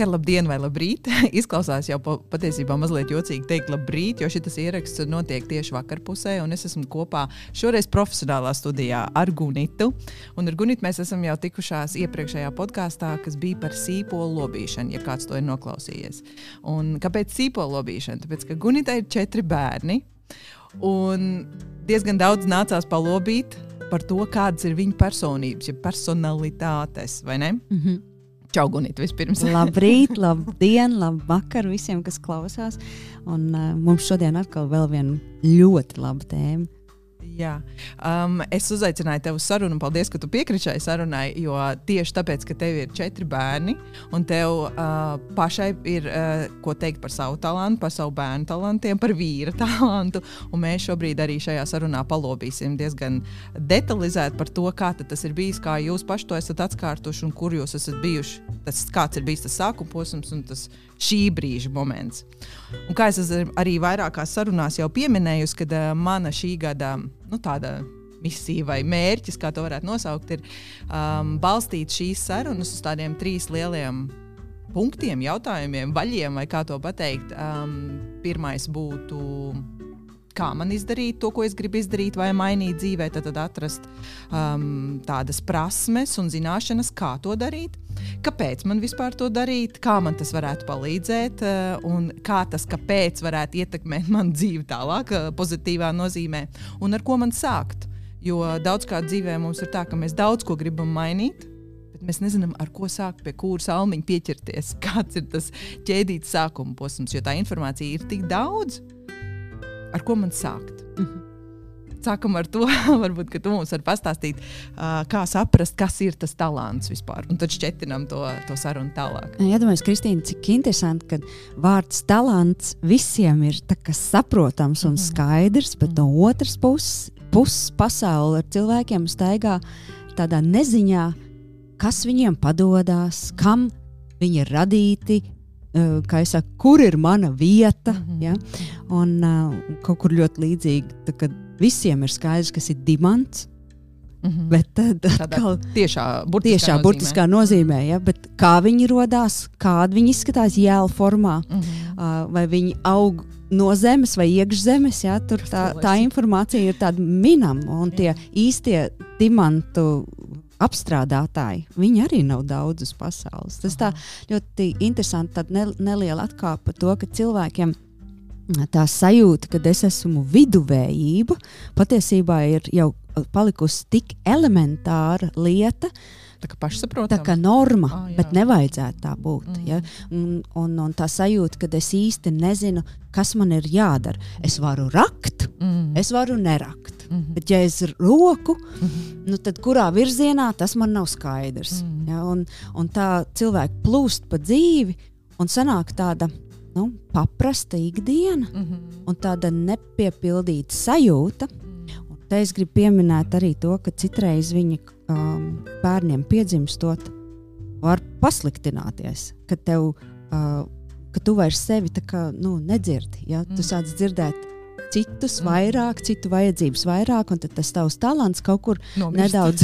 Labvakar, labdien, vai labrīt. Izklausās jau patiesībā mazliet jocīgi teikt labrīt, jo šis ieraksts notiek tieši vakarpusē, un es esmu kopā šoreiz profesionālā studijā ar Gunitu. Un ar Gunitu mēs esam jau tikušās iepriekšējā podkāstā, kas bija par sīpolu lobīšanu, ja kāds to ir noklausījies. Un kāpēc sīpolu lobīšana? Tāpēc, ka Gunita ir četri bērni, un diezgan daudz nācās palobīt par to, kādas ir viņu personības, ja personalitātes, vai ne? Mm -hmm. Čaugunīt vispirms. Labrīt, labdien, labvakar visiem, kas klausās. Un, uh, mums šodien atkal vēl viena ļoti laba tēma. Jā, um, es uzaicināju tevi uz sarunu, un paldies, ka tu piekriti šai sarunai. Jo tieši tāpēc, ka tev ir četri bērni, un tev uh, pašai ir uh, ko teikt par savu talantu, par savu bērnu talantiem, par vīra talantu. Mēs šobrīd arī šajā sarunā palobīsim diezgan detalizēti par to, kā tas ir bijis, kā jūs paši to esat atkārtojuši un kur jūs esat bijuši. Tas, kāds ir bijis tas sākuma posms un tas šī brīža moments. Un kā es arī vairākās sarunās jau pieminēju, kad uh, mana šī gada nu, tāda misija vai mērķis, kā to varētu nosaukt, ir um, balstīt šīs sarunas uz tādiem trīs lieliem punktiem, jautājumiem, vaļiem, vai kā to pateikt. Um, pirmais būtu kā man izdarīt to, ko es gribu izdarīt, vai mainīt dzīvē, tad, tad atrast um, tādas prasmes un zināšanas, kā to darīt. Kāpēc man vispār to darīt, kā man tas varētu palīdzēt, uh, un kā tas kāpēc varētu ietekmēt manu dzīvi tālāk, uh, pozitīvā nozīmē, un ar ko man sākt. Jo daudzkārt dzīvē mums ir tā, ka mēs daudz ko gribam mainīt, bet mēs nezinām, ar ko sākt, pie kuras almiņa pieķerties, kāds ir tas ķēdītas sākuma posms, jo tā informācija ir tik daudz ar ko man sākt. Mm -hmm. Sākam ar to, varbūt tu mums vari pastāstīt, uh, kā saprast, kas ir tas talants vispār. Un tad šķetinām to, to sarunu tālāk. Iedomājieties, Kristīne, cik interesanti, ka vārds talants visiem ir saprotams un -hmm. skaidrs, bet no mhm. otras puses, puses pasaule ar cilvēkiem staigā tādā neziņā, kas viņiem padodas, kam viņi ir radīti, kā es saku, kur ir mana vieta. Mm -hmm. ja? Un uh, kaut kur ļoti līdzīgi, kad visiem ir skaidrs, kas ir dimants. Mm -hmm. Bet tad atkal tiešā burtiskā tiešā nozīmē. Burtiskā nozīmē ja? Bet kā viņi radās, kādi viņi izskatās jēla formā, mm -hmm. uh, vai viņi aug no zemes vai iekšzemes. Ja? Tur tā, tā informācija ir tāda minama, un tie īstie dimantu apstrādātāji, viņi arī nav daudz uz pasaules. Tas tā ļoti interesanti, tāda ne, neliela atkāpe to, ka cilvēkiem tā sajūta, ka es esmu viduvējība, patiesībā ir jau palikusi tik elementāra lieta. Tā kā pašsaprotama. Tā kā norma, ah, jā. bet nevajadzētu tā būt. Mm. Ja? Un, un, un tā sajūta, ka es īsti nezinu, kas man ir jādara. Es varu rakt, mm. es varu nerakt. Mm -hmm. Bet, ja es roku, mm -hmm. nu, tad kurā virzienā tas man nav skaidrs. Mm ja, un, un tā cilvēki plūst pa dzīvi un sanāk tāda nu, paprasta ikdiena mm -hmm. un tāda nepiepildīta sajūta. Mm. Un te es gribu pieminēt arī to, ka citreiz viņa um, bērniem piedzimstot var pasliktināties, ka tev. Uh, ka tu vairs sevi kā, nu, nedzirdi. Ja? Mm. Tu sāc dzirdēt citus mm. vairāk, citu vajadzības vairāk, un tas tavs talants kaut kur Nomirst. nedaudz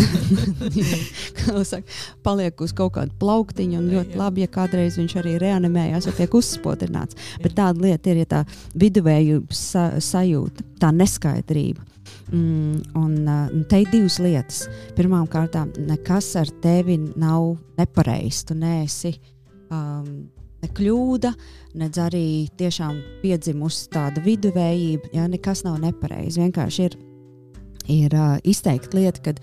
saka, paliek uz kaut kāda plauktiņa. Un ļoti labi, ja kādreiz viņš arī reanimējās, vai tiek uzspodrināts. Bet tāda lieta ir, ja tā viduvējības sa sajūta, tā neskaidrība. Mm, un uh, te ir divas lietas. Pirmkārt, nekas ar tevi nav nepareizs. Tu neesi um, ne kļūda, nedz arī tiešām piedzimusi tāda viduvējība. Ja, nekas nav nepareizi. Vienkārši ir, ir uh, izteikti lieta, ka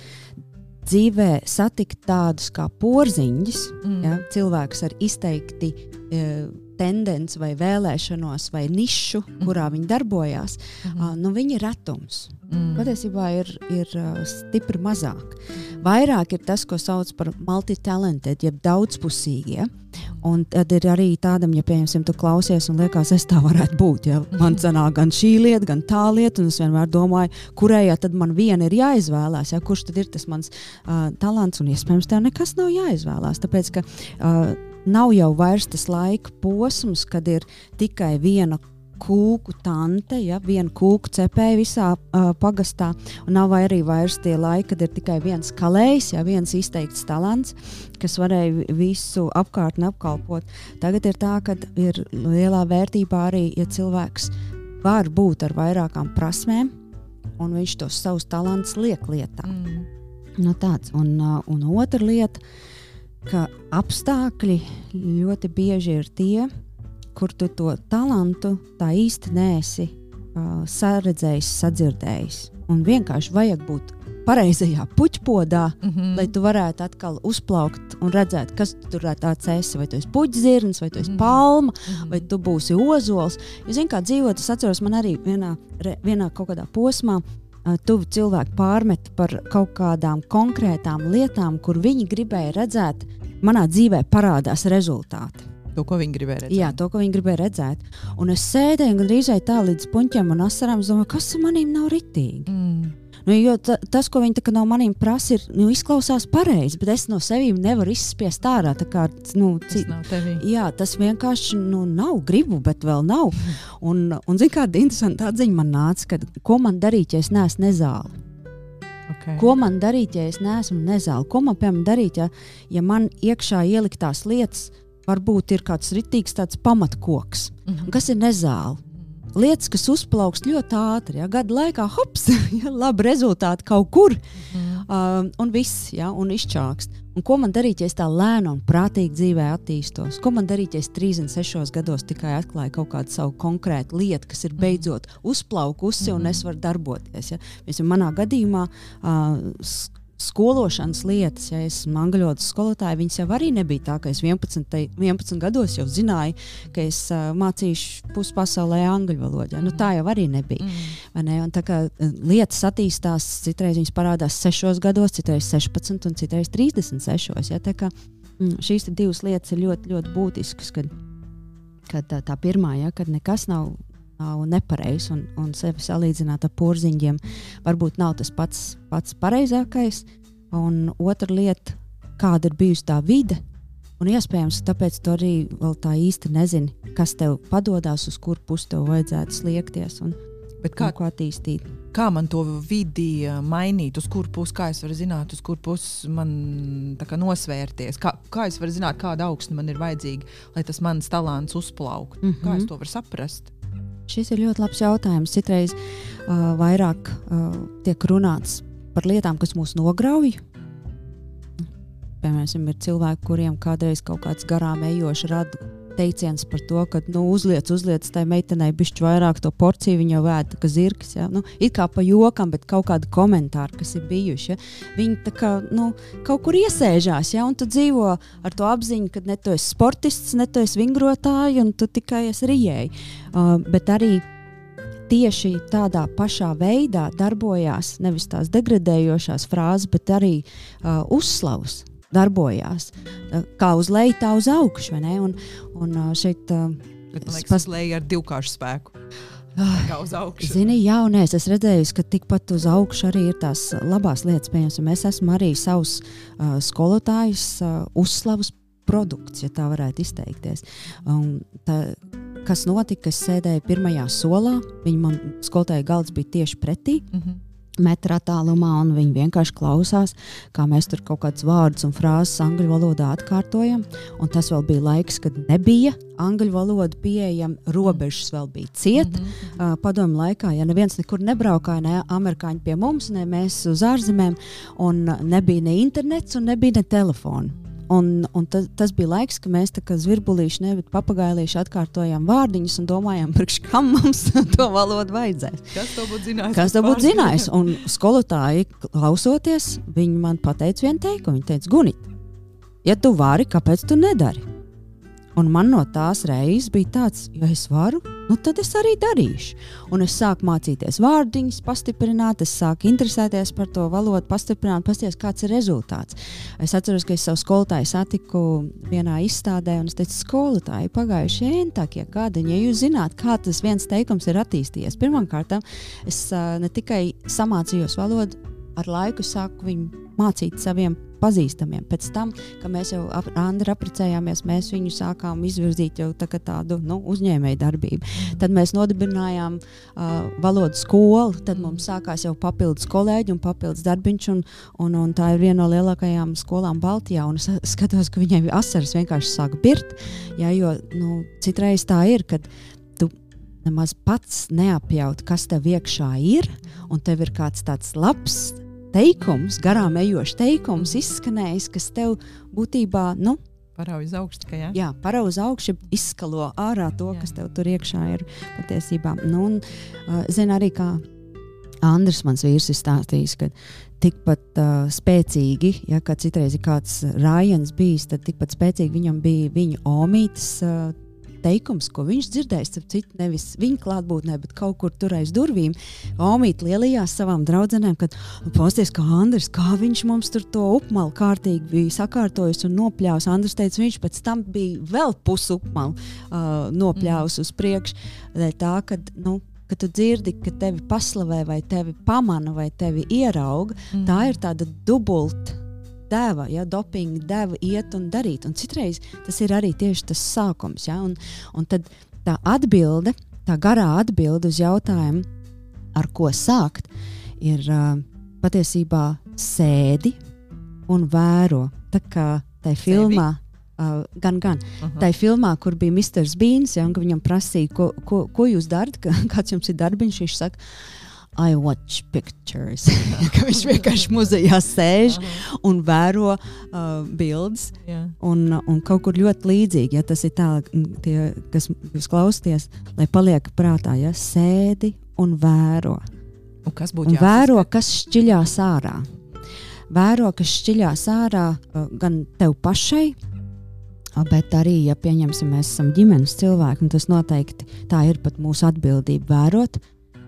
dzīvē satikt tādus kā porziņus, mm. ja, cilvēks ar izteikti uh, tendenci vai vēlēšanos vai nišu, mm. kurā viņi darbojās, mm. uh, nu, viņi ir retums. Mm. Patiesībā ir, ir stipri mazāk. Vairāk ir tas, ko sauc par multitalented, jeb daudzpusīgi. Ja? Un tad ir arī tādam, ja, piemēram, tu klausies un liekas, es tā varētu būt. Ja? Man sanāk gan šī lieta, gan tā lieta, un es vienmēr domāju, kurai ja tad man viena ir jāizvēlās, ja? kurš tad ir tas mans uh, talants, un iespējams tev nekas nav jāizvēlās. Tāpēc, ka uh, nav jau vairs tas laika posms, kad ir tikai viena kūku tante, ja viena kūku cepēja visā uh, pagastā. Nav arī vairs tie laiki, kad ir tikai viens kalējs, ja viens izteikts talants, kas varēja visu apkārtni apkalpot. Tagad ir tā, ka ir lielā vērtībā arī, ja cilvēks var būt ar vairākām prasmēm, un viņš tos savus talantus liek lietā. Mm. Nu, tāds. un, uh, un otra lieta, ka apstākļi ļoti bieži ir tie, kur tu to talantu tā īsti nēsi uh, saredzējis, sadzirdējis. Un vienkārši vajag būt pareizajā puķpodā, mm -hmm. lai tu varētu atkal uzplaukt un redzēt, kas tu tur tāds esi. Vai tu esi puķzirnis, vai tu esi mm -hmm. palma, mm -hmm. vai tu būsi ozols. Jo, zini, kā dzīvot, es atceros, man arī vienā, re, vienā kaut kādā posmā. Uh, tuvu cilvēki pārmet par kaut kādām konkrētām lietām, kur viņi gribēja redzēt, manā dzīvē parādās rezultāti. To, ko viņi gribēja redzēt. Jā, to, ko viņi gribēja redzēt. Un es sēdēju gandrīz tā līdz puņķiem un asarām, domāju, kas manīm nav ritīgi. Mm. Nu, jo ta, tas, ko viņi no maniem prasa, ir nu, izklausās pareizi, bet es no sevis nevaru izspiest ārā. Kā, nu, tas, jā, tas vienkārši nu, nav. Gribu, bet vēl nav. Un, un zini, kāda interesanta atziņa man nāca, kad, ko man darīt, ja es neesmu nezāli. Okay. Ko man darīt, ja es neesmu nezāli? Ko man piemēram darīt, ja, ja man iekšā ieliktās lietas varbūt ir kāds rītīgs pamatkoks, mm -hmm. kas ir nezāli. Lietas, kas uzplaukst ļoti ātri, ja gada laikā, hops, ja, labi rezultāti kaut kur, mm uh, un viss, ja, un izčākst. Un ko man darīt, ja es tā lēnu un prātīgi dzīvē attīstos? Ko man darīt, ja es 36 gados tikai atklāju kaut kādu savu konkrētu lietu, kas ir beidzot uzplaukusi mm un es varu darboties? Ja? Piemēram, manā gadījumā uh, skološanas lietas, ja es esmu angļu valodas skolotāja, viņas jau arī nebija tā, ka es 11, 11 gados jau zināju, ka es uh, mācīšu puspasaulē angļu valodā. Nu, tā jau arī nebija. Mm. Ne? Un, kā, lietas attīstās, citreiz viņas parādās 6 gados, citreiz 16 un citreiz 36. Ja? Tā kā, mm, šīs divas lietas ir ļoti, ļoti būtiskas. Kad, kad tā, tā pirmā, ja, kad nekas nav nav nepareizs un, un sevi salīdzināt ar porziņiem, varbūt nav tas pats, pats pareizākais. Un otra lieta, kāda ir bijusi tā vide, un iespējams, tāpēc tu arī vēl tā īsti nezini, kas tev padodas, uz kur pusi tev vajadzētu sliekties. Un, Bet kā, kā attīstīt? Kā man to vidi mainīt, uz kuru pusi, kā es varu zināt, uz kuru pusi man nosvērties? Kā, kā es varu zināt, kāda augsne man ir vajadzīga, lai tas mans talants uzplauktu? Mm -hmm. Kā es to varu saprast? Šis ir ļoti labs jautājums. Citreiz uh, vairāk uh, tiek runāts par lietām, kas mūs nograuj. Piemēram, ir cilvēki, kuriem kādreiz kaut kāds garām ejošs rada teiciens par to, ka nu, uzliec, uzliec tai meitenei bišķi vairāk to porciju, viņa jau vēda kā zirgs. Ja? Nu, it kā pa jokam, bet kaut kādi komentāri, kas ir bijuši. Ja? Viņi kā, nu, kaut kur iesēžās, ja? un tu dzīvo ar to apziņu, ka ne tu esi sportists, ne tu esi vingrotāji, un tu tikai esi rijēji. Uh, bet arī tieši tādā pašā veidā darbojās nevis tās degradējošās frāzes, bet arī uh, uzslavas darbojās. Kā uz leju, tā uz augšu. Un, un šeit, bet, man liekas, tas leja ar divkāršu spēku. Kā uz augšu. Zini, jā, un es esmu redzējis, ka tikpat uz augšu arī ir tās labās lietas. Piemēram, es esmu arī savus uh, skolotājus uh, uzslavas produkts, ja tā varētu izteikties. Um, tā, kas notika? Es sēdēju pirmajā solā, viņa man skolotāja galds bija tieši pretī. Mm -hmm. Metra attālumā, un viņi vienkārši klausās, kā mēs tur kaut kādus vārdus un frāzes angļu valodā atkārtojam. Un tas vēl bija laiks, kad nebija angļu valoda pieejama, robežas vēl bija cieta. Mm -hmm. uh, padomu laikā, ja neviens nekur nebraukāja, ne amerikāņi pie mums, ne mēs uz ārzemēm, un nebija ne internets, un nebija ne telefona. Un, un tas, tas bija laiks, kad mēs kā zvirbulīši, nevis papagailīši atkārtojām vārdiņus un domājām, kam mums to valodu vajadzēs. Kas to būtu zinājis? Kas to būtu zinājis? Un skolotāji, klausoties, viņi man teica vienu teikumu. Viņi teica, Gunit, ja tu vari, kāpēc tu nedari? Un man no tās reizes bija tāds, ja es varu, nu tad es arī darīšu. Un es sāku mācīties vārdiņus, pastiprināt, es sāku interesēties par to valodu, pastiprināt, pasties, kāds ir rezultāts. Es atceros, ka es savu skolotāju satiku vienā izstādē, un es teicu, skolotāji, pagājuši ēntākie gadi, ja jūs zināt, kā tas viens teikums ir attīstījies. Pirmkārt, es uh, ne tikai samācījos valodu, ar laiku sāku viņu mācīt saviem pazīstamiem. Pēc tam, kad mēs jau ar Andru apprecējāmies, mēs viņu sākām izvirzīt jau tā tādu nu, uzņēmēju darbību. Tad mēs nodibinājām uh, valodu skolu, tad mums sākās jau papildus kolēģi un papildus darbiņš, un, un, un tā ir viena no lielākajām skolām Baltijā. Es skatos, ka viņai asaras vienkārši sāk birt, ja, jo nu, citreiz tā ir, kad tu nemaz pats neapjaut, kas tev iekšā ir, un tev ir kāds tāds labs teikums, garām ejošs teikums, izskanējis, kas tev būtībā nu, Parauj uz augšu, ka jā. Uz augšu, izskalo ārā to, jā. kas tev tur iekšā ir patiesībā. Nu, un, uh, zin arī, kā Andris, mans vīrs, ir stāstījis, ka tikpat uh, spēcīgi, ja kā citreiz ir kāds rājens bijis, tad tikpat spēcīgi viņam bija viņa omītes uh, teikums, ko viņš dzirdējis, starp citu, nevis viņa klātbūtnē, bet kaut kur tur aiz durvīm. Omīt lielajās savām draudzenēm, kad posties kā Andris, kā viņš mums tur to upmalu kārtīgi bija sakārtojis un nopļāvis. Andris teica, viņš pēc tam bija vēl pusupmalu uh, nopļāvis mm. uz priekšu. Tā, kad, nu, kad tu dzirdi, ka tevi paslavē, vai tevi pamana, vai tevi ierauga, mm. tā ir tāda dubulta deva, ja, dopinga deva iet un darīt. Un citreiz tas ir arī tieši tas sākums. Ja, un, un tad tā atbilde, tā garā atbilde uz jautājumu, ar ko sākt, ir uh, patiesībā sēdi un vēro. Tā kā tajā filmā. Uh, gan, gan. Uh -huh. Tā filmā, kur bija Mr. Beans, ja, un viņam prasīja, ko, ko, ko jūs darat, kāds jums ir darbiņš. Viņš saka, I watch pictures. viņš vienkārši muzejā sēž un vēro uh, bildes. Yeah. Un, un kaut kur ļoti līdzīgi, ja tas ir tā, tie, kas jūs klausāties, lai paliek prātā, ja sēdi un vēro. Un kas būtu jāsaka? Vēro, kas šķiļās ārā. Vēro, kas šķiļās ārā uh, gan tev pašai, Bet arī, ja pieņemsim, mēs esam ģimenes cilvēki, un tas noteikti tā ir pat mūsu atbildība vērot,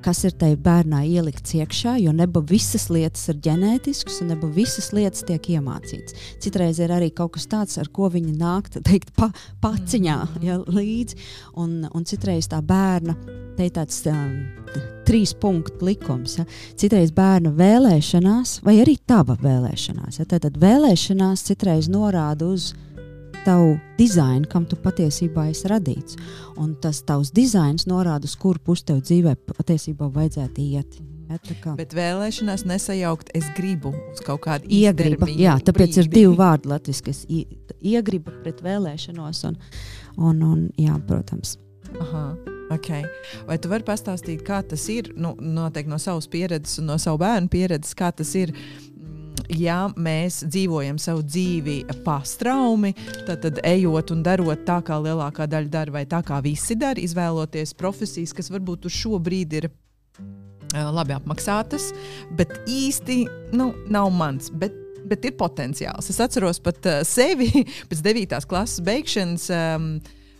kas ir tajā bērnā ielikts iekšā, jo neba visas lietas ir ģenētiskas un neba visas lietas tiek iemācītas. Citreiz ir arī kaut kas tāds, ar ko viņa nāk teikt, pa, paciņā mm. ja, līdzi, un, un citreiz tā bērna. Te ir tāds um, trīs punktu likums. Ja. Citreiz bērna vēlēšanās, vai arī tava vēlēšanās. Ja. Tad vēlēšanās citreiz norāda uz tavu dizainu, kam tu patiesībā esi radīts. Un tas tavs dizains norāda, uz kuru pusi tev dzīvē patiesībā vajadzētu iet. Ja. Bet vēlēšanās nesajaukt, es gribu uz kaut kādu iegribu. Jā, tāpēc brīdi. ir divi vārdi latviešu. Iegriba pret vēlēšanos, un, un, un jā, protams. Aha. Okay. Vai tu vari pastāstīt, kā tas ir? Nu, noteikti no savas pieredzes un no savu bērnu pieredzes, kā tas ir ja mēs dzīvojam savu dzīvi pastraumi, tad, tad ejot un darot tā, kā lielākā daļa dara, vai tā kā visi dara, izvēloties profesijas, kas varbūt uz šo brīdi ir labi apmaksātas, bet īsti nu, nav mans. Bet bet ir potenciāls. Es atceros pat uh, sevi pēc 9. klases beigšanas. Um,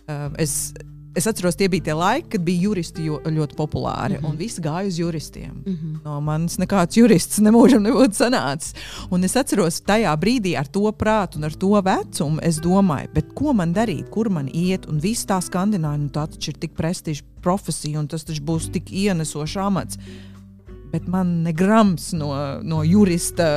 uh, es Es atceros, tie bija tie laiki, kad bija juristi ļoti populāri, mm -hmm. un visi gāja uz juristiem. Mm -hmm. No manis nekāds jurists nemūžam nebūtu sanācis. Un es atceros, tajā brīdī ar to prātu un ar to vecumu es domāju, ko man darīt, kur man iet, un viss tā skandināja, nu tā taču ir tik prestiža profesija, un tas taču būs tik ienesošs amats bet man ne grams no, no jurista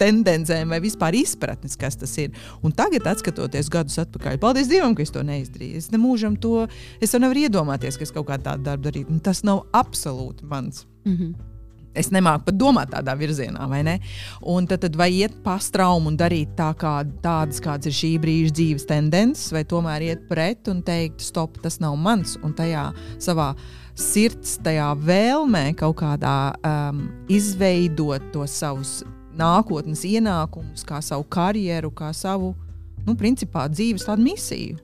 tendencēm vai vispār izpratnes, kas tas ir. Un tagad, skatoties gadus atpakaļ, paldies Dievam, ka es to neizdarīju. Es nemūžam to, es to nevaru iedomāties, ka es kaut kādu tādu darbu darītu. Un tas nav absolūti mans. Mm -hmm. Es nemāku pat domāt tādā virzienā, vai ne? Un tad, tad vai iet pastraumu un darīt tā kā, tādas, kādas ir šī brīža dzīves tendences, vai tomēr iet pret un teikt, stop, tas nav mans, un tajā savā sirds tajā vēlmē kaut kādā um, izveidot to savus nākotnes ienākumus, kā savu karjeru, kā savu, nu, principā dzīves tādu misiju?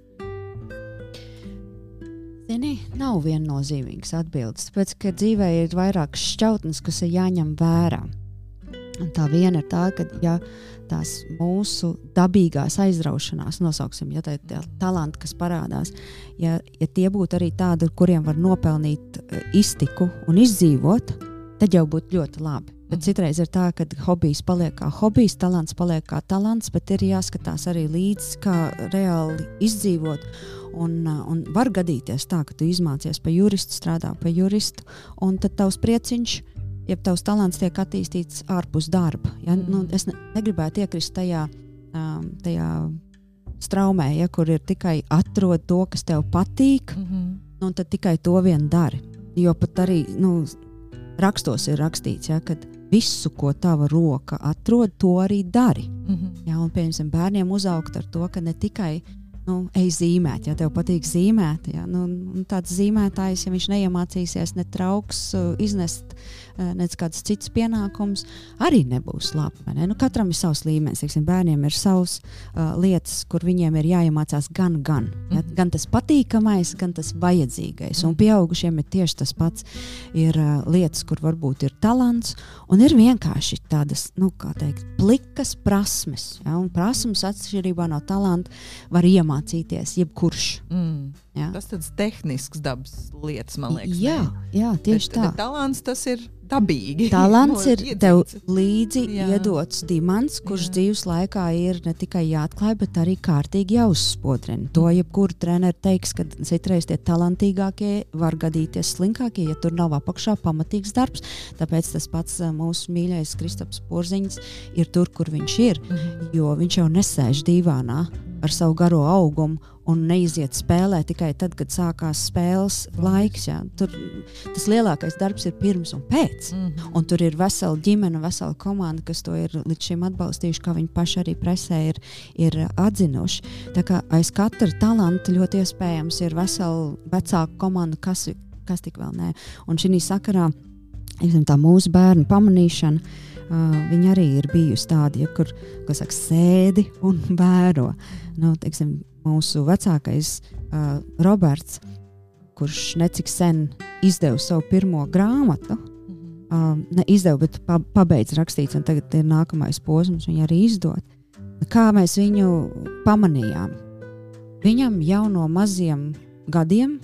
Zini, nav viennozīmīgas atbildes, tāpēc, ka dzīvē ir vairākas šķautnes, kas ir jāņem vērā. Un tā viena ir tā, ka, ja tās mūsu dabīgās aizraušanās, nosauksim, ja tā ir talanti, kas parādās, ja, ja tie būtu arī tādi, kuriem var nopelnīt uh, iztiku un izdzīvot, tad jau būtu ļoti labi. Bet mhm. citreiz ir tā, ka hobijs paliek kā hobijs, talants paliek kā talants, bet ir jāskatās arī līdzi, kā reāli izdzīvot. Un, uh, un var gadīties tā, ka tu izmācies par juristu, strādā par juristu, un tad tavs prieciņš ir ja tavs talants tiek attīstīts ārpus darba. Ja? Mm. Nu, es ne, negribētu iekrist tajā um, tajā straumē, ja, kur ir tikai atrod to, kas tev patīk, Mm -hmm. nu, tad tikai to vien dari. Jo pat arī nu, rakstos ir rakstīts, ja, ka visu, ko tava roka atrod, to arī dari. Mm -hmm. Ja, un, piemēram, bērniem uzaugt ar to, ka ne tikai nu, ej zīmēt, ja tev patīk zīmēt. Ja, nu, un tāds zīmētājs, ja viņš neiemācīsies ne trauks uh, iznest, uh, ne kāds cits pienākums, arī nebūs labi. Ne? Nu, katram ir savs līmenis. Teiksim, bērniem ir savs uh, lietas, kur viņiem ir jāiemācās gan, gan. Ja? Mhm. Gan tas patīkamais, gan tas vajadzīgais. Un pieaugušiem ir tieši tas pats. Ir uh, lietas, kur varbūt ir talants, un ir vienkārši tādas, nu, kā teikt, plikas prasmes. Ja? Un prasmes atšķirībā no talanta var iemācīties jebkurš. Mm. Ja? Tas tāds tehnisks dabas lietas, man liekas. jā, ne? jā, tieši bet, tā. Bet talants tas ir dabīgi. Talants ir tev iedzīts. līdzi Jā. iedots dimants, kurš Jā. dzīves laikā ir ne tikai jāatklāj, bet arī kārtīgi jāuzspodrina. To jebkurā treneris teiks, ka citreiz tie talantīgākie var gadīties slinkākie, ja tur nav apakšā pamatīgs darbs. Tāpēc tas pats ā, mūsu mīļais Kristaps Porziņš ir tur, kur viņš ir. Mhm. Jo viņš jau nesēž divānā ar savu garo augumu un neiziet spēlē tikai tad, kad sākās spēles laiks. Jā. Tur tas lielākais darbs ir pirms un pēc. Mhm. Un tur ir vesela ģimene, vesela komanda, kas to ir līdz šim atbalstījuši, kā viņi paši arī presē ir, ir atzinuši. Tā kā aiz katra talanta ļoti iespējams ir vesela vecāka komanda, kas, kas tik vēl nē. Un šī sakarā tā mūsu bērnu pamanīšana. Uh, viņa arī ir bijusi tāda, ja, kur saka, sēdi un vēro. Nu, teiksim, mūsu vecākais uh, Roberts, kurš necik sen izdeva savu pirmo grāmatu, um, ne izdeva, bet pa, pabeidz rakstīt, un tagad ir nākamais posms, viņa arī izdod. Kā mēs viņu pamanījām? Viņam jau no maziem gadiem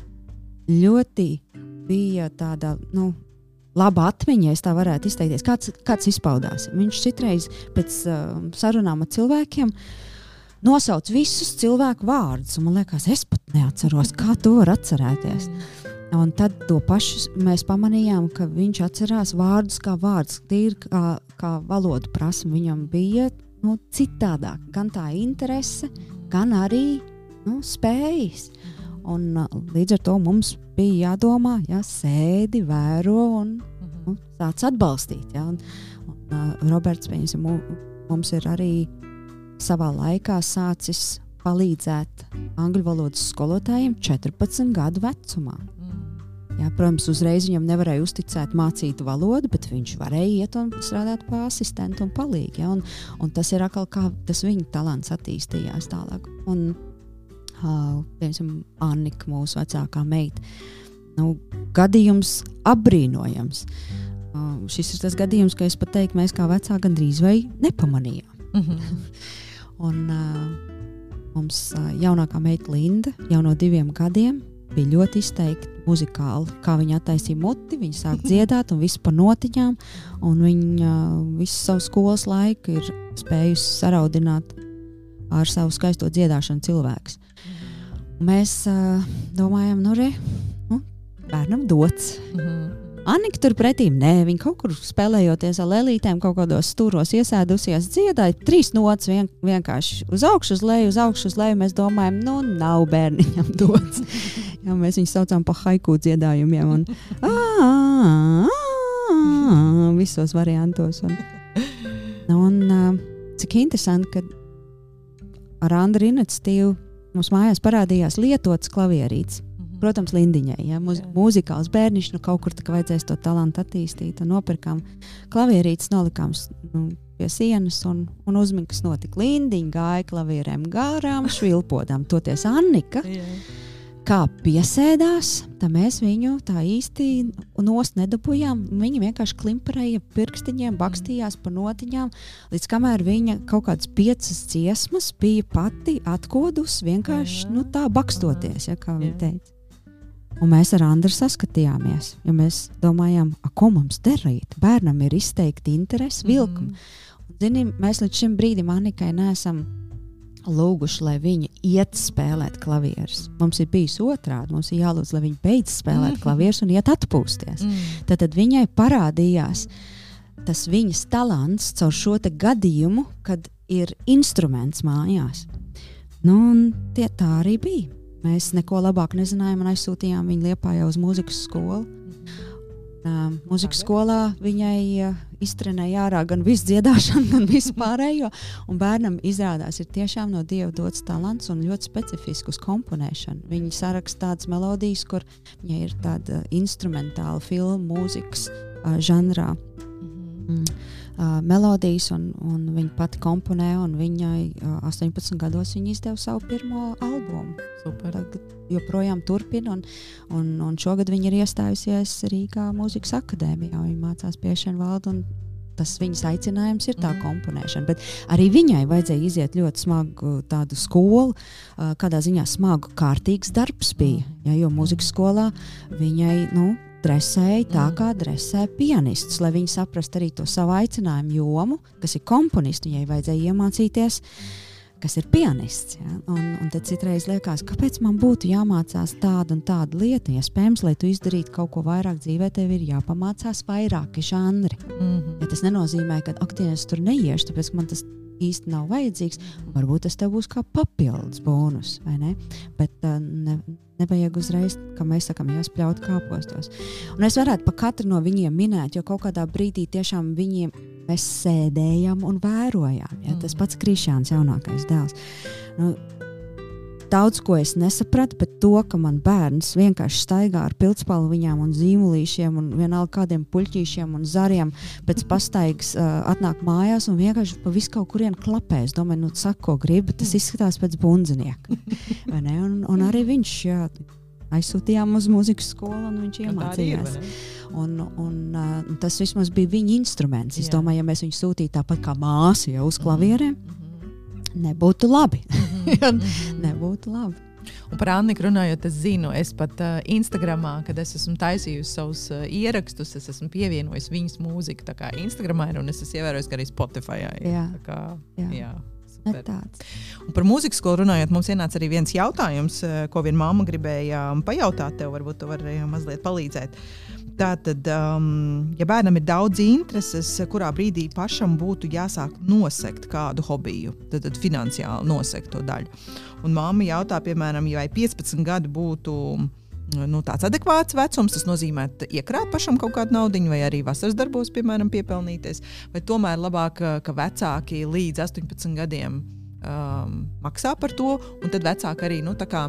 ļoti bija tāda nu, laba atmiņa, ja tā varētu izteikties. Kāds, kāds izpaudās? Viņš citreiz pēc uh, sarunām ar cilvēkiem nosauc visus cilvēku vārdus, man liekas, es pat neatceros, kā to var atcerēties. Un tad to pašu mēs pamanījām, ka viņš atcerās vārdus kā vārdus, tīri kā, kā valodu prasme. Viņam bija nu, citādāk, gan tā interese, gan arī nu, spējas. Un, uh, līdz ar to mums bija jādomā, ja sēdi, vēro un Mhm. nu, sāc atbalstīt. Ja? Un, un, uh, Roberts mu- mums ir arī savā laikā sācis palīdzēt angļu valodas skolotājiem 14 gadu vecumā. Mhm. Jā, protams, uzreiz viņam nevarēja uzticēt mācīt valodu, bet viņš varēja iet un strādāt par asistentu un palīdzību. Ja? Un, un tas ir atkal kā tas viņa talants attīstījās tālāk. Un, uh, piemēram, Annika, mūsu vecākā meita, nu, gadījums apbrīnojams. Uh, šis ir tas gadījums, ka es pat teiktu, mēs kā vecāki gandrīz vai nepamanījām. Mhm. Un, uh, mums uh, jaunākā meita Linda jau no diviem gadiem bija ļoti izteikti muzikāli. Kā viņa attaisīja muti, viņa sāk dziedāt un viss pa notiņām. Un viņa visu savu skolas laiku ir spējusi saraudināt ar savu skaisto dziedāšanu cilvēks. Mēs uh, domājam, nu, re, nu, bērnam dots. Mhm. Annika turpretī, nē, viņa kaut kur spēlējoties ar lēlītēm, kaut kādos stūros iesēdusies, dziedāja trīs notis vien, vienkārši uz augšu, uz leju, uz augšu, uz leju. Mēs domājam, nu, nav bērniņam dots. Jā, mēs viņu saucam par haiku dziedājumiem. Un, visos variantos. Un, un, ā, cik interesanti, ka ar Andru iniciatīvu mums mājās parādījās lietots klavierītis. Protams, Lindiņai, ja mūz, mūzikāls bērniņš, nu kaut kur tā kā vajadzēs to talantu attīstīt. Nopirkām klavierītes, nolikām nu, pie sienas un, un uzmanīgi, kas notika. Lindiņa gāja klavierēm garām, švilpodām. Toties Annika, Jā. kā piesēdās, tad mēs viņu tā īsti nost nedabūjām. Viņa vienkārši klimperēja pirkstiņiem, bakstījās pa notiņām, līdz kamēr viņa kaut kādas piecas dziesmas bija pati atkodus, vienkārši nu, tā bakstoties, ja, kā viņa teica. Un mēs ar Andru saskatījāmies, jo mēs domājām, ko mums darīt. Bērnam ir izteikti interesi, vilkumi. Mhm. Zini, mēs līdz šim brīdim Anikai neesam lūguši, lai viņa iet spēlēt klavierus. Mums ir bijis otrādi. Mums ir jālūdz, lai viņa beidz spēlēt Mhm. klavierus un iet atpūsties. Mhm. Tad, tad viņai parādījās tas viņas talants caur šo te gadījumu, kad ir instruments mājās. Nu, tie, tā arī bija. Mēs neko labāk nezinājām un aizsūtījām viņu liepā jau uz mūzikas skolu. Uh, mūzikas skolā viņai uh, iztrenēja ārā gan visu dziedāšanu, gan visu pārējo. Un bērnam izrādās, ir tiešām no dieva dots talants un ļoti specifisks uz komponēšanu. Viņa saraksta tādas melodijas, kur viņai ir tāda instrumentāla filmu mūzikas uh, žanrā. Mm. Uh, melodijas, un, un viņa pati komponē, un viņai uh, 18 gados viņa izdeva savu pirmo albumu. Super. Tagad joprojām turpina, un, un, un šogad viņa ir iestājusies Rīgā Mūzikas akadēmijā. Viņa mācās piešanu valdu. Tas viņas aicinājums ir tā mm. komponēšana. Bet arī viņai vajadzēja iziet ļoti smagu tādu skolu, kādā ziņā smagu, kārtīgs darbs bija. Mm. Ja, jo mūzikas skolā viņai nu, dresēja tā, mm. kā dresē pianists, lai viņi saprastu arī to savu aicinājumu jomu, kas ir komponists. Viņai vajadzēja iemācīties kas ir pianists. Ja? Un, un tad citreiz liekas, kāpēc man būtu jāmācās tāda un tāda lieta. Iespējams, lai tu izdarītu kaut ko vairāk dzīvē, tev ir jāpamācās vairāki žanri. Mm -hmm. ja tas nenozīmē, ka aktīvs tur neiešu, tāpēc man tas īsti nav vajadzīgs. Varbūt tas tev būs kā papildus bonus, vai ne? Bet uh, ne, nevajag uzreiz, kā mēs sakām, jāspļaut kāpostos. Un es varētu pa katru no viņiem minēt, jo kaut kādā brīdī tiešām viņiem mēs sēdējām un vērojām. Ja? Tas pats Krišāns, jaunākais dēls. Nu, daudz ko es nesapratu, bet to, ka man bērns vienkārši staigā ar pildspalviņām un zīmolīšiem un vienalga kādiem puļķīšiem un zariem pēc pastaigas uh, atnāk mājās un vienkārši pa visu kaut kurien klapē. Es domāju, nu, saka, ko gribi, tas izskatās pēc bundzinieka. un, un arī viņš, jā, aizsūtījām uz mūzikas skolu un viņš iemācījās. Un, un, uh, tas vismaz bija viņa instruments. Es Jā. domāju, ja mēs viņu sūtītu tāpat kā māsu jau uz klavierēm, mm. Nebūtu labi. Mm -hmm. nebūtu labi. Un par Anniku runājot, es zinu, es pat uh, Instagramā, kad es esmu taisījusi savus uh, ierakstus, es esmu pievienojis viņas mūziku. Tā kā Instagramā ir un es esmu ievērojis arī Spotify. Jā, tā kā, jā. jā. Un par mūzikas skolu runājot, mums ienāca arī viens jautājums, eh, ko viena mamma gribēja um, pajautāt tev. Varbūt tu vari mazliet palīdzēt. Tātad, um, ja bērnam ir daudz intereses, kurā brīdī pašam būtu jāsāk nosegt kādu hobiju, tad, tad finansiāli nosegt to daļu. Un mamma jautā, piemēram, ja 15 gadi būtu nu, tāds adekvāts vecums, tas nozīmē iekrāt pašam kaut kādu naudu, vai arī vasaras darbos, piemēram, piepelnīties. Vai tomēr labāk, ka vecāki līdz 18 gadiem um, maksā par to, un tad vecāki arī nu, kā,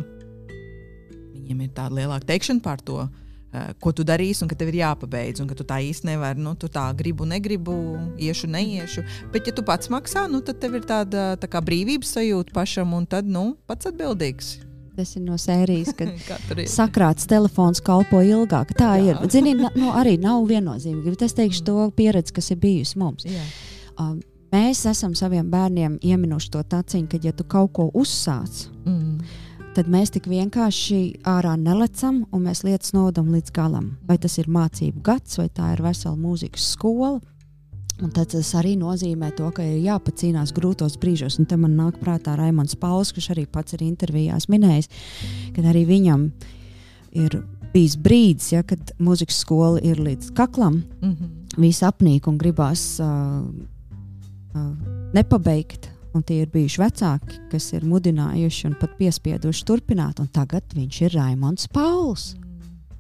viņiem ir tāda lielāka teikšana par to. Uh, ko tu darīsi, un ka tev ir jāpabeidz, un ka tu tā īsti nevari, nu, tu tā gribu, negribu, iešu, neiešu. Bet, ja tu pats maksā, nu, tad tev ir tāda tā kā brīvības sajūta pašam, un tad, nu, pats atbildīgs. Tas ir no sērijas, kad sakrāts telefons kalpo ilgāk. Tā Jā. ir. Zini, nu, arī nav viennozīmīgi. Bet es teikšu to pieredzi, kas ir bijusi mums. Um, mēs esam saviem bērniem ieminuši to taciņu, ka, ja tu kaut ko uzsāc, mm. Tad mēs tik vienkārši ārā nelecam un mēs lietas nodam līdz galam. Vai tas ir mācību gads, vai tā ir vesela mūzikas skola, Un tas arī nozīmē to, ka ir jāpacīnās grūtos brīžos. Un te man nāk prātā Raimons Pauls, kurš arī pats ir intervijās minējis, ka arī viņam ir bijis brīdis, ja, kad mūzikas skola ir līdz kaklam, mm -hmm. viss apnīk un gribās uh, uh, nepabeigt. Un tie ir bijuši vecāki, kas ir mudinājuši un pat piespieduši turpināt. Tagad viņš ir Raimons Pauls.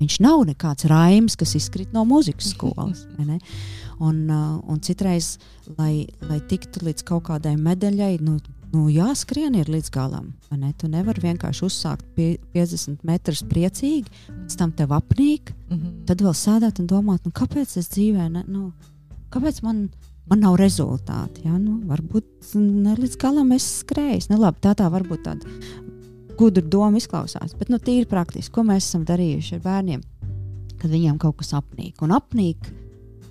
Viņš nav nekāds raims, kas izkrīt no mūzikas skolas. Un, uh, un citreiz, lai, lai tiktu līdz kaut kādai medaļai, nu, nu, jāskrien ir līdz galam. Ne? Tu nevari vienkārši uzsākt pie, 50 metrus priecīgi, pēc tam tev apnīk, mm -hmm. tad vēl sēdēt un domāt, nu, kāpēc es dzīvē, ne, nu, kāpēc man, man nav rezultāti. Ja? Nu, varbūt ne līdz galam es skrēju. Nu, labi, tā tā varbūt tāda gudra doma izklausās, bet nu, tīri praktiski, ko mēs esam darījuši ar bērniem, kad viņiem kaut kas apnīk. Un apnīk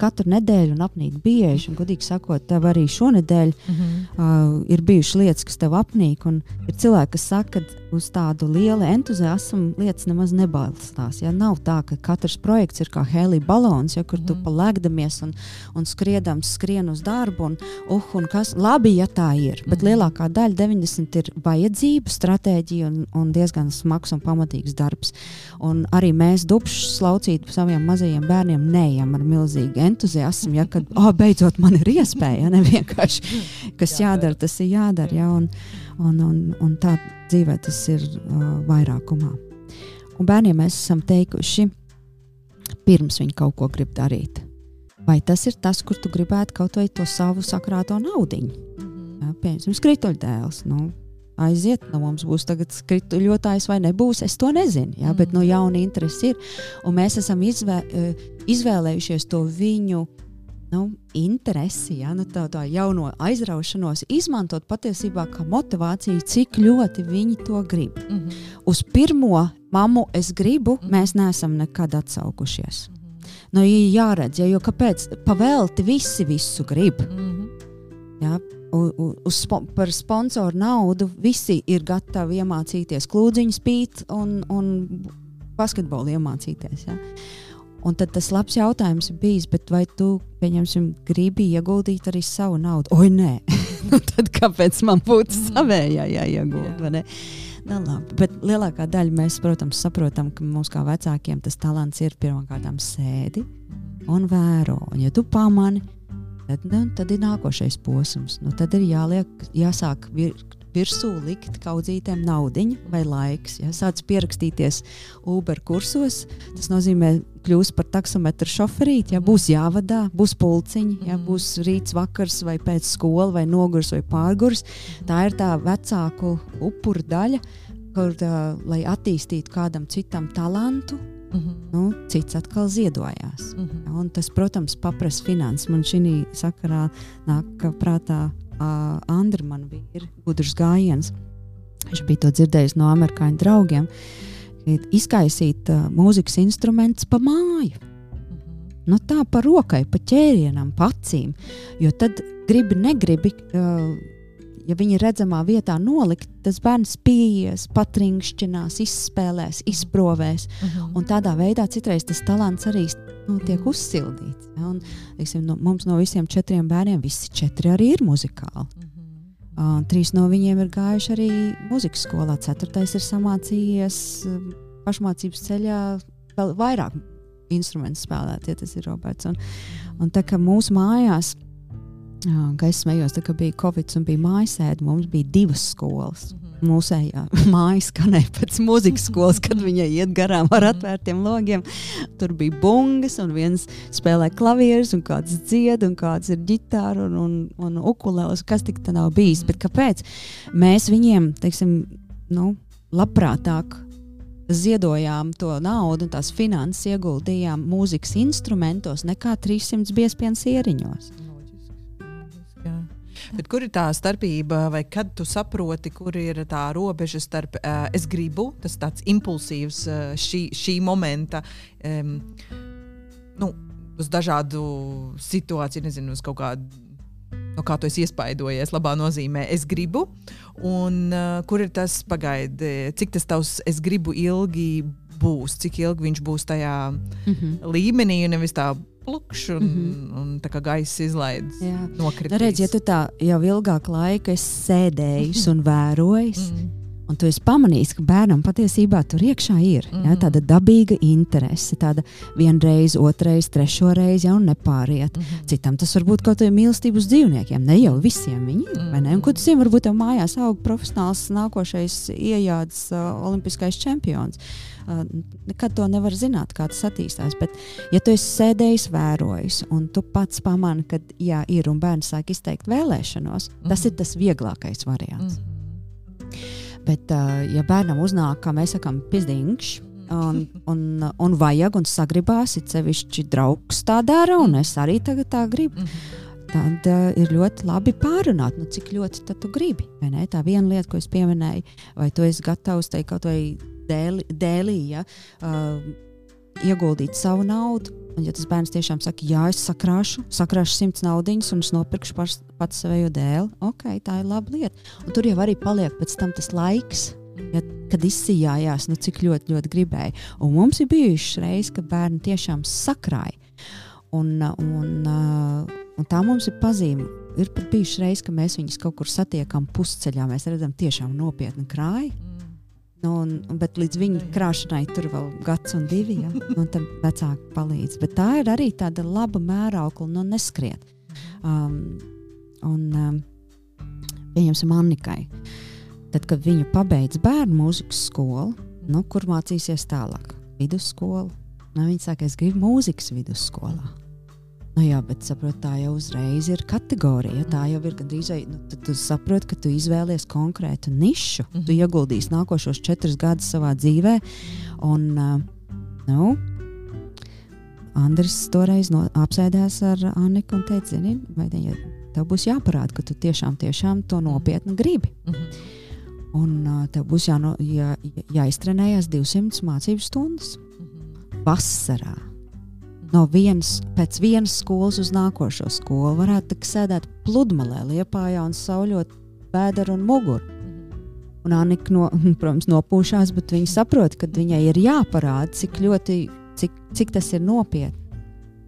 katru nedēļu un apnīk bieži. Un, godīgi sakot, tev arī šonadēļ mm -hmm. uh, ir bijušas lietas, kas tev apnīk. Ir cilvēki, kas saka, ka uz tādu lielu entuziasmu lietas nemaz nebalstās. Ja? Nav tā, ka katrs projekts ir kā helija balons, ja, kur mm. tu mhm. palēkdamies un, un skriedams, skrien uz darbu. Un, uh, un kas, labi, ja tā ir, bet mm. lielākā daļa, 90, ir vajadzība, stratēģija un, un diezgan smags un pamatīgs darbs. Un arī mēs dubšus slaucīt saviem mazajiem bērniem neejam ar milzīgu entuziasmu, ja, kad oh, beidzot man ir iespēja, ja ne vienkārši kas jādara, tas ir jādara. Ja, un, un, un, un tā dzīvē tas ir uh, vairākumā. Un bērniem mēs esam teikuši, pirms viņi kaut ko grib darīt. Vai tas ir tas, kur tu gribētu kaut vai to savu sakrāto naudu? Mm -hmm. Ja, piemēram, skrituļdēls. Nu, aiziet, no mums būs tagad skrituļotājs vai nebūs. Es to nezinu, ja, bet no jauna interesi ir. Un mēs esam izvē, eh, izvēlējušies to viņu nu, interesi, ja, nu, tā, tā jauno aizraušanos, izmantot patiesībā kā motivāciju, cik ļoti viņi to grib. Mm -hmm. Uz pirmo mammu es gribu, mm -hmm. mēs neesam nekad atsaukušies. Mm -hmm. Nu, jāredz, ja, jo kāpēc pavēlti visi visu grib. Mm -hmm. ja, uz spo, par sponsoru naudu visi ir gatavi iemācīties klūdziņu spīt un, un basketbolu iemācīties. Ja? Un tad tas labs jautājums ir bijis, vai tu, pieņemsim, gribi ieguldīt arī savu naudu? Oi, nē, nu, tad kāpēc man būtu mm. savējā jāiegulda? Jā. Nu, labi, bet lielākā daļa mēs, protams, saprotam, ka mums kā vecākiem tas talants ir pirmkārt sēdi un vēro. Un, ja tu pamani, tad, nu, tad ir nākošais posms. Nu, tad ir jāliek, jāsāk vir, virsū likt kaudzītēm naudiņu vai laiks. Ja sāc pierakstīties Uber kursos, tas nozīmē kļūs par taksometru šoferīti. Ja būs jāvadā, būs pulciņi, ja mhm. būs rīts, vakars vai pēc skolas, vai nogurs vai pārgurs. Tā ir tā vecāku upuru daļa, kur, uh, lai attīstītu kādam citam talantu, Mm -hmm. nu, cits atkal ziedojās. Mm -hmm. Un tas, protams, prasa finanses. Man šī sakarā nāk prātā uh, Andra, man bija gudrs gājiens. Viņš bija to dzirdējis no amerikāņu draugiem. Izkaisīt uh, mūzikas instrumentus pa māju. Mm -hmm. Nu, tā pa rokai, pa ķērienam, pa acīm. Jo tad gribi, negribi. Uh, ja viņi ir redzamā vietā nolikt, tas bērns pieies, patrinkšķinās, izspēlēs, mhm. izprovēs. Uh mhm. -huh. Un tādā veidā citreiz tas talants arī nu, tiek uzsildīts. Ja? Un, teiksim, no, mums no visiem četriem bērniem visi četri arī ir muzikāli. Uh -huh. uh, trīs no viņiem ir gājuši arī muzikas skolā, ceturtais ir samācījies uh, pašmācības ceļā vēl vairāk instrumentu spēlēt, ja tas ir Roberts. Un, un tā kā mūsu mājās Kā es smējos, tad, kad bija Covid un bija mājasēde, mums bija divas skolas. Mm -hmm. Mūsējā māja skanēja pēc muzikas skolas, kad viņai iet garām ar mhm. atvērtiem logiem. Tur bija bungas, un viens spēlē klavierus, un kāds dzied, un kāds ir ģitāra un, un, un ukulēlis. Kas tik tā nav bijis? Bet kāpēc? Mēs viņiem, teiksim, nu, labprātāk ziedojām to naudu, tās finanses ieguldījām mūzikas instrumentos, nekā 300 biezpienas ieriņos. Bet kur ir tā starpība, vai kad tu saproti, kur ir tā robeža starp uh, es gribu, tas tāds impulsīvs uh, šī, šī momenta. Um, nu, uz dažādu situāciju, nezinu, uz kaut kādu no kā tu esi iespaidojies, labā nozīmē, es gribu. Un uh, kur ir tas pagaidi, cik tas tavs es gribu ilgi būs, cik ilgi viņš būs tajā mm -hmm. līmenī, un nevis tā plakš un, mm -hmm. un tā kā gaisa izlaiž. Nokritīs. Nu, redz, ja tu tā jau ilgāku laiku esi sēdējis un vērojis. Mm -hmm. Un tu esi pamanījis, ka bērnam patiesībā tur iekšā ir mm ja, tāda dabīga interese, tāda vienreiz, otrreiz, trešo reizi jau nepāriet. Mm -hmm. Citam tas var būt kaut kāda mīlestība uz dzīvniekiem. Ne jau visiem viņi ir. Mm -hmm. Un, ko tu zini, varbūt tev mājās aug profesionāls nākošais iejādes uh, olimpiskais čempions. Uh, nekad to nevar zināt, kā tas attīstās. Bet, ja tu esi sēdējis, vērojis, un tu pats pamani, ka jā, ir un bērns sāk izteikt vēlēšanos, mm -hmm. tas ir tas vieglākais variants. Mm -hmm. Bet, ja bērnam uznāk, kā mēs sakām, pizdīņš, un, un, un vajag, un sagribās, it sevišķi draugs tā dara, un es arī tagad tā gribu. Tad uh, ir ļoti labi pārunāt, nu, cik ļoti tu gribi. Tā viena lieta, ko es pieminēju, vai tu esi gatavs teikt kaut vai dēlī, dēlī ja, uh, ieguldīt savu naudu. Un, ja tas bērns tiešām saka, jā, es sakrāšu, sakrāšu simts naudiņas un es nopirkšu pats, pats savējo dēli, ok, tā ir laba lieta. Un tur jau arī paliek pēc tam tas laiks. Ja, kad izsījājās, nu, cik ļoti, ļoti gribēja. Un mums ir bijušas reizes, kad bērni tiešām sakrāja. Un, un, un tā mums ir pazīme. Ir pat bijušas reizes, ka mēs viņus kaut kur satiekam pusceļā. Mēs redzam, tiešām nopietni krāju. Nu, un, bet līdz viņa krāšanai tur vēl gads un divi. Ja? Un tam vecāki palīdz. Bet tā ir arī tāda laba mēraukla, nu neskriet. Um, un um, pieņemsim Annikai. Tad, kad viņa pabeidz bērnu mūzikas skolu, nu, kur mācīsies tālāk? Vidusskolu. Nu, viņa saka, es gribu mūzikas vidusskolā. Nu, jā, bet saprot, tā jau uzreiz ir kategorija. Tā jau ir gandrīz vai nu, tu saproti, ka tu izvēlies konkrētu nišu. Mm -hmm. Tu ieguldīsi nākošos četrus gadus savā dzīvē. Un, uh, nu, Andris toreiz no, apsēdās ar Anniku un teica, zini, vai ne, tev būs jāparāda, ka tu tiešām, tiešām to nopietni gribi. Mm -hmm. Un uh, tev būs jāno, jā, jāiztrenējas 200 mācību stundas mm -hmm. vasarā no vienas, pēc vienas skolas uz nākošo skolu. Varētu sēdēt pludmalē, liepājā un sauļot vēderu un muguru. Mhm. Un Annika, no, protams, nopūšās, bet viņa saprot, ka viņai ir jāparāda, cik ļoti, cik, cik tas ir nopietni.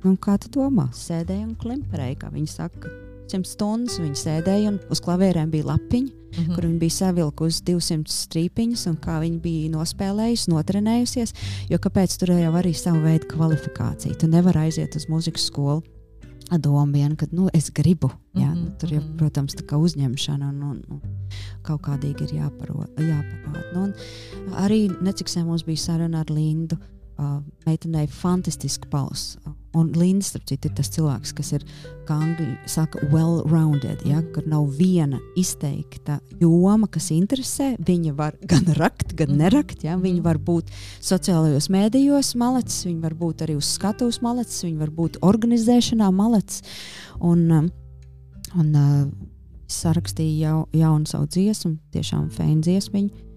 Nu, kā tu domā? Sēdēja un klimperēja, kā viņa saka, simt stundas viņa sēdēja un uz klavierēm bija lapiņa mm -hmm. kur viņa bija savilkusi 200 strīpiņas un kā viņa bija nospēlējusi, notrenējusies. Jo kāpēc tur jau arī savu veidu kvalifikācija? Tu nevari aiziet uz muzikas skolu. Doma vien, ka nu, es gribu. Jā, mm -hmm. nu, tur jau, mhm. protams, tā kā uzņemšana un, un, un kaut kādīgi ir jāparāda. Nu, arī necik mums bija saruna ar Lindu. Uh, meitenei fantastisku balsu. Un Linda, starp citu, ir tas cilvēks, kas ir, kā angļu saka, well-rounded, ja, kur nav viena izteikta joma, kas interesē. Viņa var gan rakt, gan mhm. nerakt. Ja. Viņa var būt sociālajos mēdījos malecis, viņa var būt arī uz skatuves malecis, viņa var būt organizēšanā malecis. Un, un sarakstīja jau, jaunu savu dziesmu, tiešām fēnu dziesmiņu.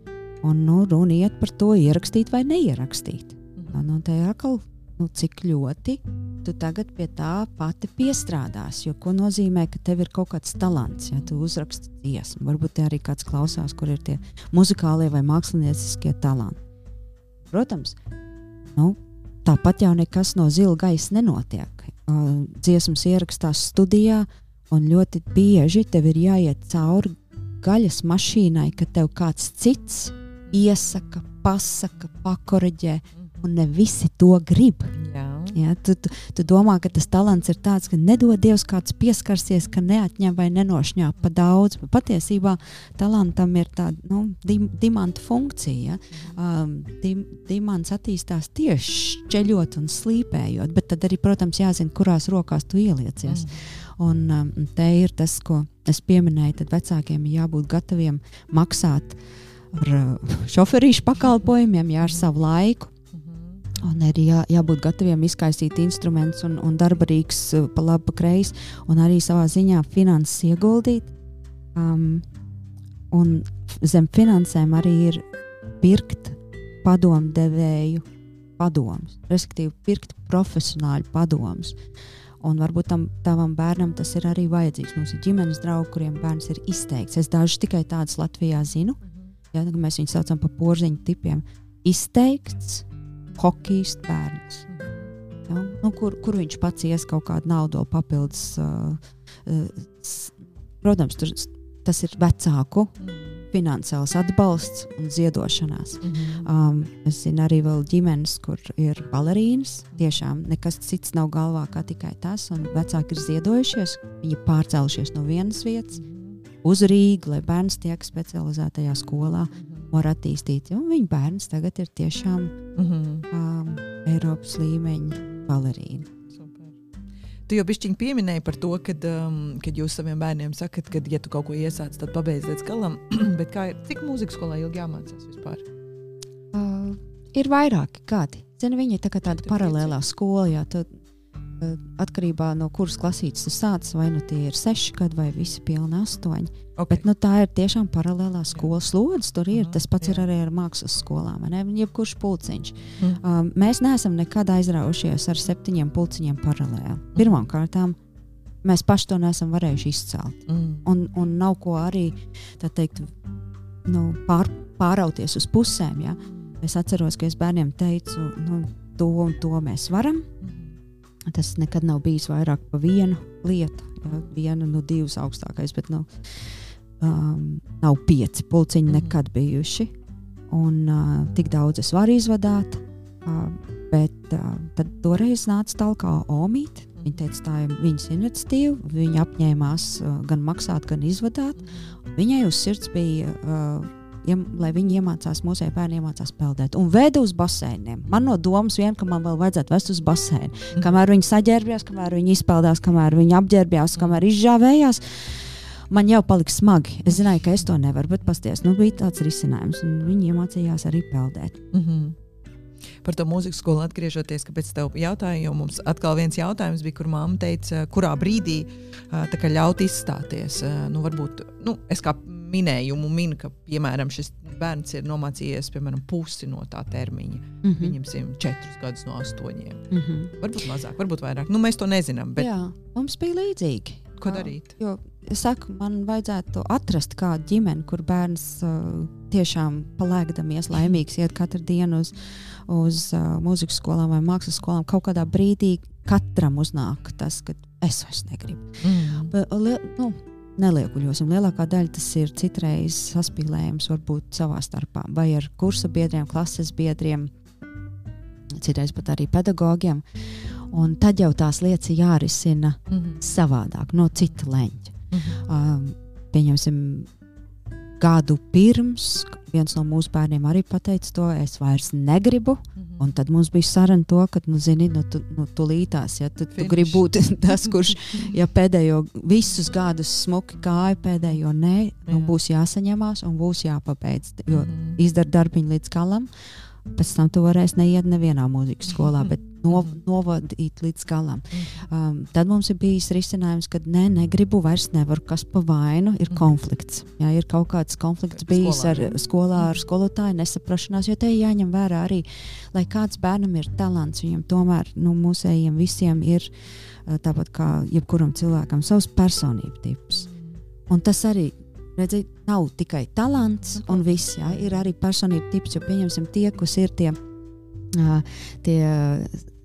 Un nu, runa iet par to, ierakstīt vai neierakstīt. Nu, tā ir atkal nu, cik ļoti tu tagad pie tā pati piestrādāsi. Jo ko nozīmē, ka tev ir kaut kāds talants, ja tu uzraksti dziesmu. Varbūt arī kāds klausās, kur ir tie muzikālie vai mākslinieckie talanti. Protams, nu, tāpat jau nekas no zila gaisa nenotiek. Uh, dziesmas ierakstās studijā, un ļoti bieži tev ir jāiet cauri gaļas mašīnai, ka tev kāds cits iesaka, pasaka, pakoreģē. Mm un ne visi to grib. Jā. Jā, tu, tu, tu domā, ka tas talants ir tāds, ka nedod Dievs kāds pieskarsies, ka neatņem vai nenošņāp pa daudz. Bet patiesībā talantam ir tāda nu, dim, dimanta funkcija. Ja? Um, dim, dimants attīstās tieši šķeļot un slīpējot, bet tad arī, protams, jāzina, kurās rokās tu ieliecies. Mm. Un um, te ir tas, ko es pieminēju, tad vecākiem ir jābūt gataviem maksāt ar uh, šoferīšu pakalpojumiem, jā, ar savu laiku Un arī jā, jābūt gataviem izkaisīt instrumentus un, un darba rīks uh, pa labi, pa kreisi, un arī savā ziņā finanses ieguldīt. Um, un zem finansēm arī ir pirkt padomdevēju padomus, respektīvi, pirkt profesionāļu padomus. Un varbūt tam tavam bērnam tas ir arī vajadzīgs. Mums ir ģimenes draugi, kuriem bērns ir izteikts. Es dažus tikai tādus Latvijā zinu. Mhm. Ja, mēs viņus saucam par porziņu tipiem. Izteikts, hokejs bērns. Ja? Nu, kur, kur viņš pats ies kaut kādu naudu papildus. Uh, uh, protams, tur, tas ir vecāku finansiāls atbalsts un ziedošanās. Mm -hmm. um, es zinu arī ģimenes, kur ir balerīnas. Tiešām nekas cits nav galvā kā tikai tas, vecāki ir ziedojušies. Viņi pārcēlušies no vienas vietas -hmm. uz Rīgu, lai bērns tiek specializētajā skolā. Mm -hmm var attīstīt. Un viņa bērns tagad ir tiešām mm -hmm. um, Eiropas līmeņa balerīna. Tu jau pišķiņi pieminēji par to, kad, um, kad jūs saviem bērniem sakat, ka, ja tu kaut ko iesāc, tad pabeidz līdz galam. Bet kā ir, cik mūzikas skolā ilgi jāmācās vispār? Uh, ir vairāki gadi. Zini, viņa ir tā tāda paralēlā skola. Jā, tu, atkarībā no kuras klasītes tu sāc, vai nu tie ir seši gadi vai visi pilni astoņi. Okay. Bet, nu, tā ir tiešām paralēlā skolas slodze. Tur ir tas pats ir arī ar mākslas skolām. Jebkurš pulciņš. Mm. Um, mēs neesam nekad aizraujušies ar septiņiem pulciņiem paralēli. Pirmkārt, mēs paši to neesam varējuši izcelt. Mm. Un, un nav ko arī teikt, nu, pār, pārauties uz pusēm. Ja? Es atceros, ka es bērniem teicu, nu, to un to mēs varam. Mm. Tas nekad nav bijis vairāk par vienu lietu. Ja? Viena, nu, divas augstākais. Bet, nu, um, nav pieci pulciņi mm -hmm. nekad bijuši. un uh, tik daudz es varu izvadāt. Uh, bet uh, tad toreiz nāca tālāk Omīte. Viņa teica, tā ir viņas iniciatīva. Viņa apņēmās uh, gan maksāt, gan izvadāt. Viņai uz sirds bija, uh, iem, lai viņi iemācās, mūsu bērni iemācās peldēt. Un veda uz basēniem. Man no domas vien, ka man vēl vajadzētu vest uz basēnu. Mm. Kamēr viņi saģērbjās, kamēr viņi izpeldās, kamēr viņi apģērbjās, kamēr izžāvējās. Man jau palika smagi. Es zināju, ka es to nevaru, bet pasties, nu, bija tāds risinājums. Viņi iemācījās arī peldēt. Mm -hmm par to mūzikas skolu atgriežoties, kāpēc tev jautāju, jo mums atkal viens jautājums bija, kur mamma teica, kurā brīdī ļaut izstāties. Nu, varbūt, nu, es kā minējumu minu, ka, piemēram, šis bērns ir nomācījies piemēram, pusi no tā termiņa. Mm -hmm. Viņam ir četrus gadus no astoņiem. Mm -hmm. Varbūt mazāk, varbūt vairāk. Nu, mēs to nezinām. Bet... Jā, mums bija līdzīgi. Ko darīt? Jo, es saku, man vajadzētu atrast kādu ģimeni, kur bērns uh, tiešām palēkdamies, laimīgs, iet katru dienu uz, uz uh, mūzikas skolām vai mākslas skolām. Kaut kādā brīdī katram uznāk tas, ka es vairs negribu. Mm. Bet, li, nu, neliekuļosim. Lielākā daļa tas ir citreiz saspīlējums, varbūt savā starpā, vai ar kursa biedriem, klases biedriem, citreiz pat arī pedagogiem. Un tad jau tās lietas jārisina mm -hmm. savādāk, no cita leņķa. Mm -hmm. um, pieņemsim, gadu pirms viens no mūsu bērniem arī pateica to, es vairs negribu. Mm -hmm. Un tad mums bija saruna to, ka, nu, zini, nu, tu, nu, tu lītās, ja tu, tu gribi būt tas, kurš, ja pēdējo visus gadus smuki kāja, pēdējo nē, nu, būs jāsaņemās un būs jāpabeidz, jo mm -hmm. izdara darbiņu līdz galam. Pēc tam tu varēsi neiet nevienā mūzikas skolā, bet no, mhm. novadīt līdz galam. Mhm. Um, tad mums ir bijis risinājums, ka ne, negribu vairs nevaru, kas pa vainu ir mhm. konflikts. Jā, ir kaut kāds konflikts bijis ar skolā, ar skolotāju nesaprašanās, jo te jāņem vērā arī, lai kāds bērnam ir talants, viņam tomēr nu, mūsējiem visiem ir uh, tāpat kā jebkuram cilvēkam savs personības tips. Un tas arī Redziet, nav tikai talants un viss, jā, ir arī personība tips, jo pieņemsim tie, kas ir tie, uh, tie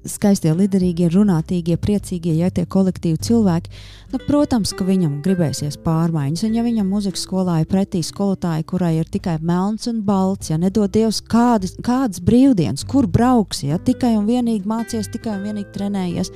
skaistie, liderīgie, runātīgie, priecīgie, ja tie kolektīvi cilvēki, nu, protams, ka viņam gribēsies pārmaiņas. Un ja viņam muzikas skolā ir pretī skolotāji, kurai ir tikai melns un balts, ja nedod Dievs kādas, kādas brīvdienas, kur brauks, ja tikai un vienīgi mācies, tikai un vienīgi trenējies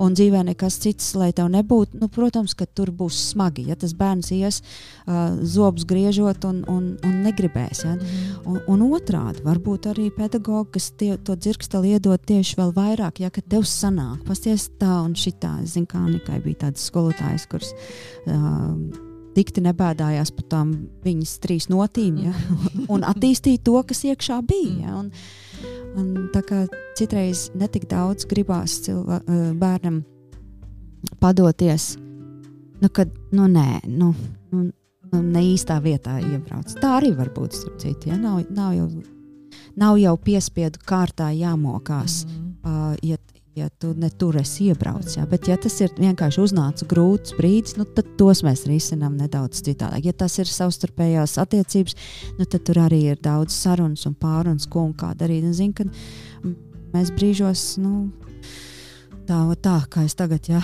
un dzīvē nekas cits, lai tev nebūtu, nu, protams, ka tur būs smagi. Ja tas bērns ies uh, zobus griežot un, un, un negribēs. Ja? Mm. Un, un otrādi, varbūt arī pedagogi, kas tie, to dzirksteli iedod tieši vēl vairāk, ja tev sanāk, pasties tā un šitā. Es zinu, kā Nikai bija tāds skolotājs, kurš uh, dikti nebēdājās par tām viņas trīs notīm ja? Mhm. un attīstīja to, kas iekšā bija. Ja? Un, Un tā kā citreiz netik daudz gribās cilvē, eh, bērnam padoties, nu, kad nu, nē, nu, nu, nu, ne īstā vietā iebrauc. Tā arī var būt, starp citu. Ja? Nav, nav, jau, nav jau piespiedu kārtā jāmokās. Mm -hmm. uh, ja, ja tu ne tur esi iebraucis. Ja? Bet, ja tas ir vienkārši uznācis grūts brīdis, nu, tad tos mēs risinām nedaudz citādāk. Ja tas ir savstarpējās attiecības, nu, tad tur arī ir daudz sarunas un pārunas, ko un kā darīt. Es zinu, ka mēs brīžos. Nu, Tā, tā kā es tagad, ja,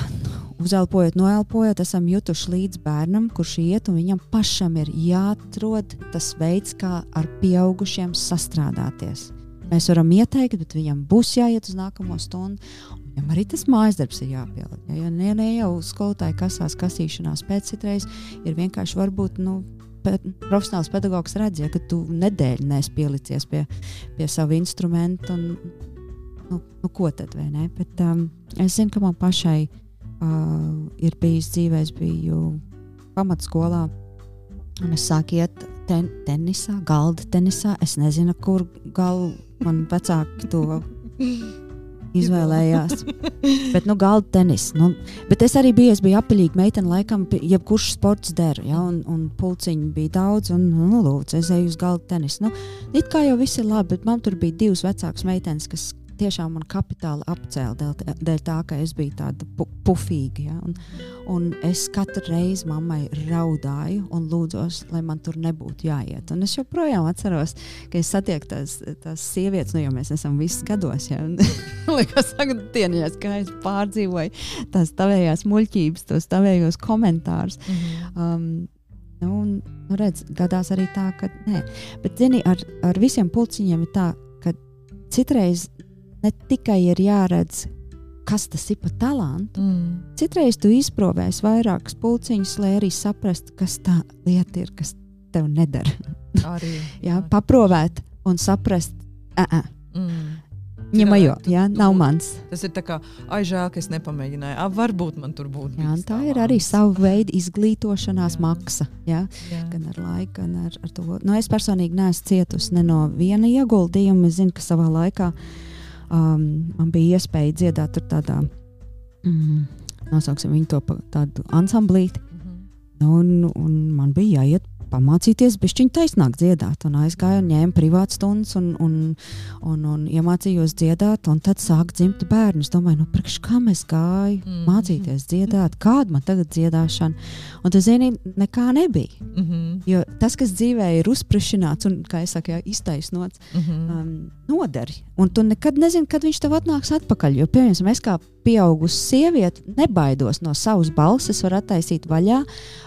uzelpojot, noelpojot, esam jutuši līdz bērnam, kurš iet, un viņam pašam ir jāatrod tas veids, kā ar pieaugušiem sastrādāties. Mēs varam ieteikt, bet viņam būs jāiet uz nākamo stundu. Viņam arī tas mājas darbs ir jāpieliek. Ja, ja ne, ne jau skolotāji kasās kasīšanās pēc citreiz, ir vienkārši varbūt. Nu, profesionāls pedagogs redz, ja, ka tu nedēļu neesi pielicies pie, pie sava instrumenta. Un, nu, nu, ko tad? Bet, um, es zinu, ka man pašai uh, ir bijis dzīvē, es biju pamatskolā, un es sāku iet ten, tenisā, galda tenisā. Es nezinu, kur galu man vecāki to izvēlējās. bet, nu, galda tenis. Nu, bet es arī biju, es biju apaļīga meitene, laikam, jebkurš sports der, ja, un, un pulciņi bija daudz, un, nu, nu lūdzu, es eju uz galda tenisu. Nu, it kā jau viss ir labi, bet man tur bija divas vecākas meitenes, kas tiešām man kapitāli apcēla dēļ, dēļ tā, ka es biju tāda pu pufīga. Ja? Un, un es katru reizi mammai raudāju un lūdzos, lai man tur nebūtu jāiet. Un es joprojām atceros, ka es satieku tās, tās sievietes, nu jau mēs esam visi gados. Ja? Liekas, dieniņās, kā es pārdzīvoju tās tavējās muļķības, tos tavējos komentārus. Mm -hmm. um, Nu, un, nu, redz, gadās arī tā, ka nē. Bet, zini, ar, ar visiem pulciņiem ir tā, ka citreiz ne tikai ir jāredz, kas tas ir par talantu, Mm. citreiz tu izprovēsi vairākus pulciņus, lai arī saprastu, kas tā lieta ir, kas tev nedara. Arī. Jā, paprovēt un saprast, ā, ā, Mm. ņemajo, jā, tu- nav mans. Tas ir tā kā, ai, žēl, ka es nepamēģināju. A, varbūt man tur būtu. Jā, tā ir arī sava veida izglītošanās Jā. maksa. Jā. Jā. gan ar laiku, gan ar, ar to. Nu, es personīgi neesmu cietusi ne no viena ieguldījuma. Es zinu, ka savā laikā um, man bija iespēja dziedāt tur tādā, mm, nosauksim viņu to par tādu ansamblīti. Mhm. Nu, Un, un man bija jāiet pamācīties, bet viņa taisnāk dziedāt. Un aizgāju un ņēmu privātu stundas un, un, un, un iemācījos dziedāt. Un tad sāk dzimt bērni. Es domāju, nu, priekš kā es gāju Mhm. mācīties dziedāt, kāda man tagad dziedāšana. Un tas, zini, nekā nebija. Mhm. Jo tas, kas dzīvē ir uzsprāstīts un, kā jau teicu, iztaisnots, Mhm. um, nodari. Un tu nekad nezini, kad viņš tev atnāks atpakaļ. Jo, piemēram, es kā pieaugusi sieviete nebaidos no savas balss, varu attaisīt vaļā,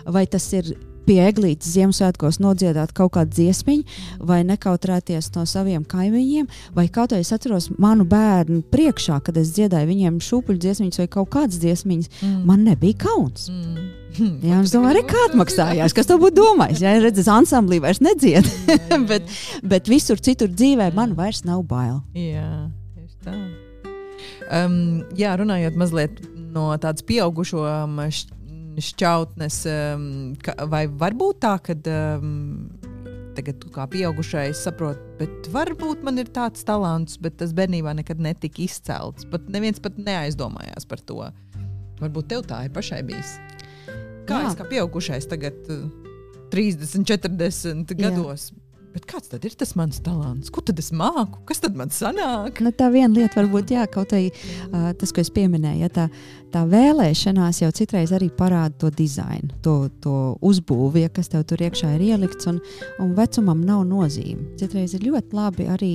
vai tas ir pie eglītes Ziemassvētkos nodziedāt kaut kādu dziesmiņu, vai nekautrēties no saviem kaimiņiem, vai kaut kā es atceros manu bērnu priekšā, kad es dziedāju viņiem šūpuļu dziesmiņas vai kaut kādas dziesmiņas, Mm. man nebija kauns. Mm. Jā, es domāju, re, kā atmaksājās, kas tev būtu domājis. Jā, redzes, ansamblī vairs nedzied, bet, bet visur citur dzīvē man vairs nav bail. Jā, tieši tā. Um, jā, runājot mazliet no tādas pieaugušo um, šķautnes, um, ka, vai var būt tā, ka um, tagad tu kā pieaugušais saproti, bet varbūt man ir tāds talants, bet tas bērnībā nekad netika izcelts. Pat neviens pat neaizdomājās par to. Varbūt tev tā ir pašai bijis. Kā Jā. es kā pieaugušais tagad, uh, 30, 40 Jā. Bet kāds tad ir tas mans talants? Ko tad es māku? Kas tad man sanāk? Nu, tā viena lieta var būt, jā, kaut arī uh, tas, ko es pieminēju, ja tā, tā vēlēšanās jau citreiz arī parāda to dizainu, to, to uzbūvi, ja, kas tev tur iekšā ir ielikts, un, un vecumam nav nozīme. Citreiz ir ļoti labi arī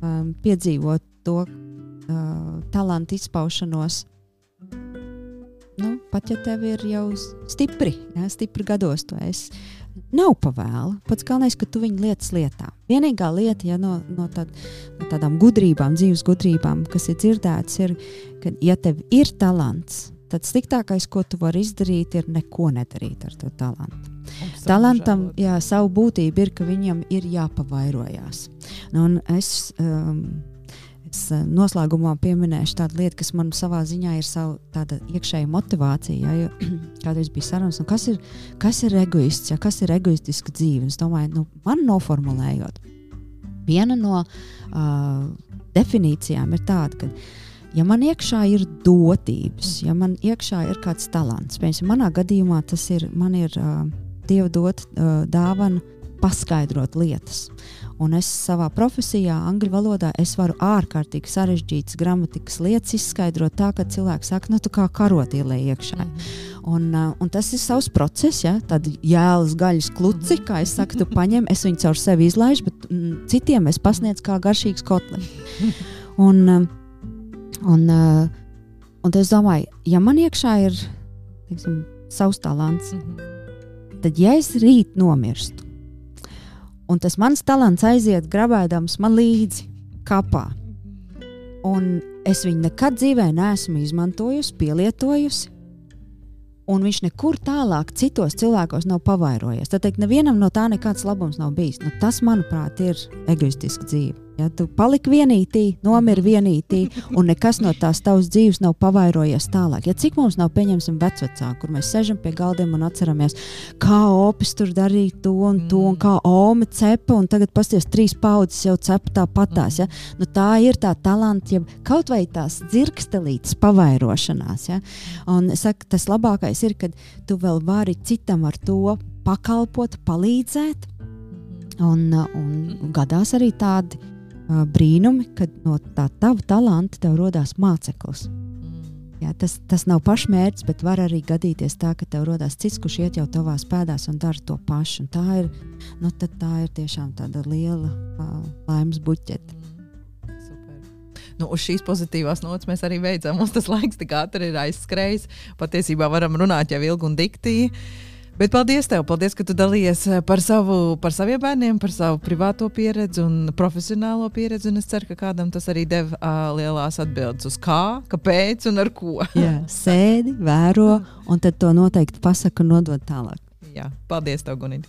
um, piedzīvot to uh, talantu izpaušanos. Nu, pat ja tev ir jau stipri, ja, stipri gados, to es nav pavēlu. Pats galvenais, ka tu viņu lietas lietā. Vienīgā lieta, ja no, no, tād, no tādām gudrībām, dzīves gudrībām, kas ir dzirdētas, ir, ka, ja tev ir talants, tad sliktākais, ko tu vari izdarīt, ir neko nedarīt ar to talantu. Talantam, jā, savu būtību ir, ka viņam ir jāpavairojās. Nu, un es, um, es eh, noslēgumā pieminēšu tādu lietu, kas man savā ziņā ir sava iekšēja motivācija. Ja, jo kādreiz bija sarunas, nu, kas, ir, kas ir egoists, ja, kas ir egoistiska dzīve. Es domāju, nu, man noformulējot, viena no uh, definīcijām ir tāda, ka ja man iekšā ir dotības, ja man iekšā ir kāds talants, piemēram, manā gadījumā tas ir, man ir uh, Dieva dot uh, dāvana paskaidrot lietas. Un es savā profesijā, angļu valodā, es varu ārkārtīgi sarežģītas gramatikas lietas izskaidrot tā, ka cilvēks saka, nu, tu kā karot ielēj iekšā. Un, uh, un tas ir savs process, ja tāda jēlas gaļas kluci, kā es saku, tu paņem, es viņu caur sevi izlaižu, bet mm, citiem es pasniedzu kā garšīgs kotlis. Un, um, un, uh, un es domāju, ja man iekšā ir teiksim, savs talants, Mhm. tad ja es rīt nomirstu, un tas mans talants aiziet grabēdams man līdzi kapā, un es viņu nekad dzīvē neesmu izmantojusi, pielietojusi, un viņš nekur tālāk citos cilvēkos nav pavairojies. Tad teikt, nevienam no tā nekāds labums nav bijis. Nu, tas, manuprāt, ir egoistiska dzīve. Ja tu paliki vienītī, nomiri vienītī, un nekas no tās tavas dzīves nav pavairojies tālāk. Ja cik mums nav pieņemsim vecvecāku, kur mēs sēžam pie galdiem un atceramies, kā opis tur darīja to un to, un kā ome cepa, un tagad pasties trīs paudzes jau cepa tāpatās. Ja? Nu, tā ir tā talanta, ja kaut vai tās dzirkstelītes pavairošanās. Ja? Un es saku, tas labākais ir, kad tu vēl vari citam ar to pakalpot, palīdzēt. Un, uh, un gadās arī tādi uh, brīnumi, kad no tā tava talanta tev radās māceklis. Jā, tas, tas nav pašmērķis, bet var arī gadīties tā, ka tev rodas cits, kurš iet jau tavās pēdās un dara to pašu. Un tā ir, nu, tā ir tiešām tāda liela uh, laimes buķete. Super. Nu, uz šīs pozitīvās nots mēs arī beidzam. Mums tas laiks tik ātri ir aizskrējis. Patiesībā varam runāt jau ilgi un dikti. Bet paldies tev, paldies, ka tu dalījies eh, par, savu, par saviem bērniem, par savu privāto pieredzi un profesionālo pieredzi. Un es ceru, ka kādam tas arī deva uh, lielās atbildes uz kā, kāpēc un ar ko. Jā, sēdi, vēro, un tad to noteikti pasaka un nodod tālāk. Jā, paldies tev, Gunīt.